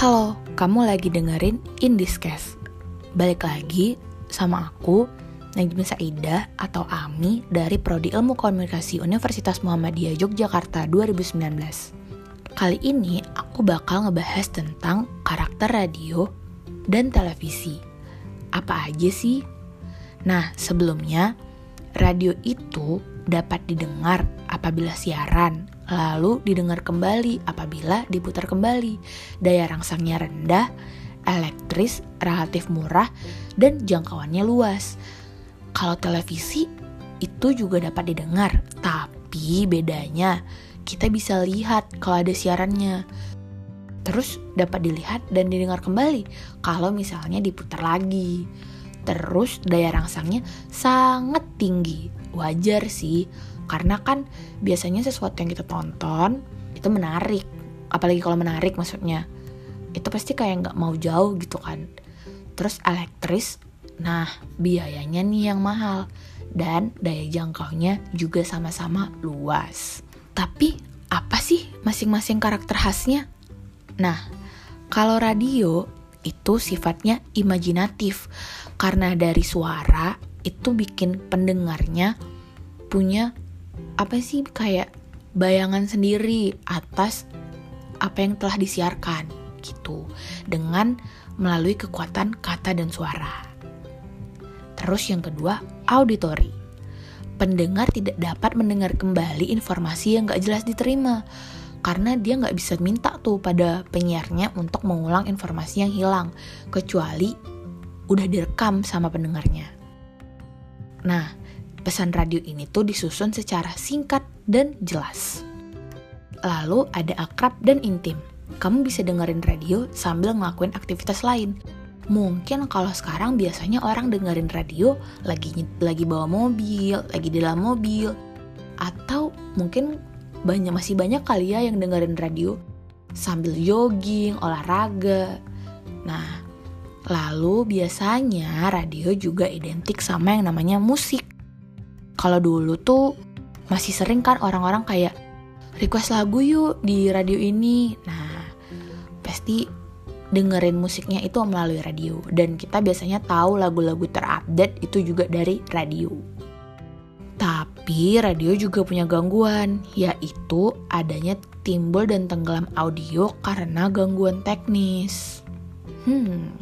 Halo, kamu lagi dengerin In. Balik lagi sama aku, Najmi Saidah atau Ami dari Prodi Ilmu Komunikasi Universitas Muhammadiyah Yogyakarta 2019. Kali ini aku bakal ngebahas tentang karakter radio dan televisi. Apa aja sih? Nah, sebelumnya, radio itu dapat didengar apabila siaran, lalu didengar kembali apabila diputar kembali. Daya rangsangnya rendah, elektris, relatif murah, dan jangkauannya luas. Kalau televisi itu juga dapat didengar, tapi bedanya kita bisa lihat kalau ada siarannya. Terus dapat dilihat dan didengar kembali kalau misalnya diputar lagi. Terus daya rangsangnya sangat tinggi. Wajar sih, karena kan biasanya sesuatu yang kita tonton itu menarik. Apalagi kalau menarik maksudnya itu pasti kayak nggak mau jauh gitu kan. Terus elektris nah biayanya nih yang mahal. Dan daya jangkaunya juga sama-sama luas. Tapi apa sih masing-masing karakter khasnya? Nah kalau radio itu sifatnya imajinatif karena dari suara itu bikin pendengarnya punya apa sih kayak bayangan sendiri atas apa yang telah disiarkan gitu dengan melalui kekuatan kata dan suara. Terus yang kedua, auditory. Pendengar tidak dapat mendengar kembali informasi yang gak jelas diterima karena dia nggak bisa minta tuh pada penyiarnya untuk mengulang informasi yang hilang kecuali udah direkam sama pendengarnya. Nah, Pesan radio ini tuh disusun secara singkat dan jelas. Lalu ada akrab dan intim. Kamu bisa dengerin radio sambil ngelakuin aktivitas lain. Mungkin kalau sekarang biasanya orang dengerin radio lagi lagi bawa mobil, lagi di dalam mobil, atau mungkin banyak masih banyak kali ya yang dengerin radio sambil jogging, olahraga. Nah, lalu biasanya radio juga identik sama yang namanya musik. Kalau dulu tuh masih sering kan orang-orang kayak request lagu yuk di radio ini. Nah, pasti dengerin musiknya itu melalui radio dan kita biasanya tahu lagu-lagu terupdate itu juga dari radio. Tapi radio juga punya gangguan, yaitu adanya timbul dan tenggelam audio karena gangguan teknis. Hmm.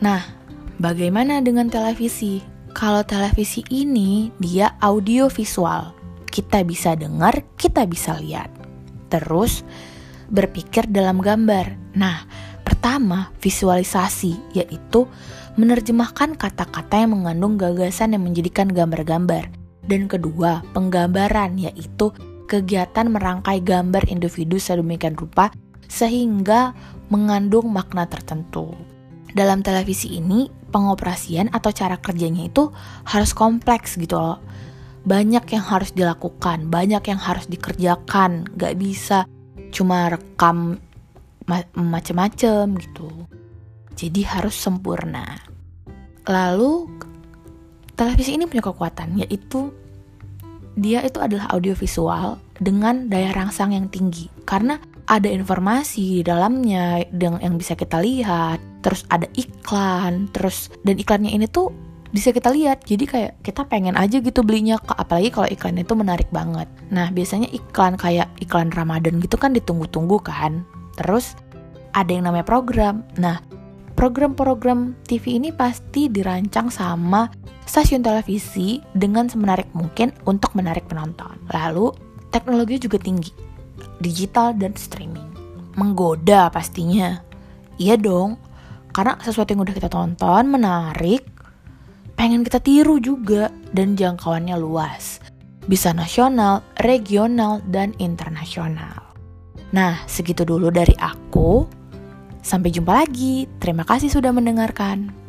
Nah, bagaimana dengan televisi? Kalau televisi ini dia audio visual. Kita bisa dengar, kita bisa lihat. Terus berpikir dalam gambar. Nah, pertama visualisasi yaitu menerjemahkan kata-kata yang mengandung gagasan yang menjadikan gambar-gambar. Dan kedua, penggambaran yaitu kegiatan merangkai gambar individu sedemikian rupa sehingga mengandung makna tertentu. Dalam televisi ini, pengoperasian atau cara kerjanya itu harus kompleks gitu loh. Banyak yang harus dilakukan, banyak yang harus dikerjakan, gak bisa cuma rekam ma macem-macem gitu. Jadi harus sempurna. Lalu televisi ini punya kekuatan yaitu dia itu adalah audiovisual dengan daya rangsang yang tinggi karena ada informasi di dalamnya yang bisa kita lihat, terus ada iklan, terus dan iklannya ini tuh bisa kita lihat. Jadi kayak kita pengen aja gitu belinya, apalagi kalau iklan itu menarik banget. Nah, biasanya iklan kayak iklan Ramadan gitu kan ditunggu-tunggu kan. Terus ada yang namanya program. Nah, program-program TV ini pasti dirancang sama stasiun televisi dengan semenarik mungkin untuk menarik penonton. Lalu, teknologi juga tinggi digital dan streaming. Menggoda pastinya. Iya dong, karena sesuatu yang udah kita tonton menarik, pengen kita tiru juga dan jangkauannya luas. Bisa nasional, regional, dan internasional. Nah, segitu dulu dari aku. Sampai jumpa lagi. Terima kasih sudah mendengarkan.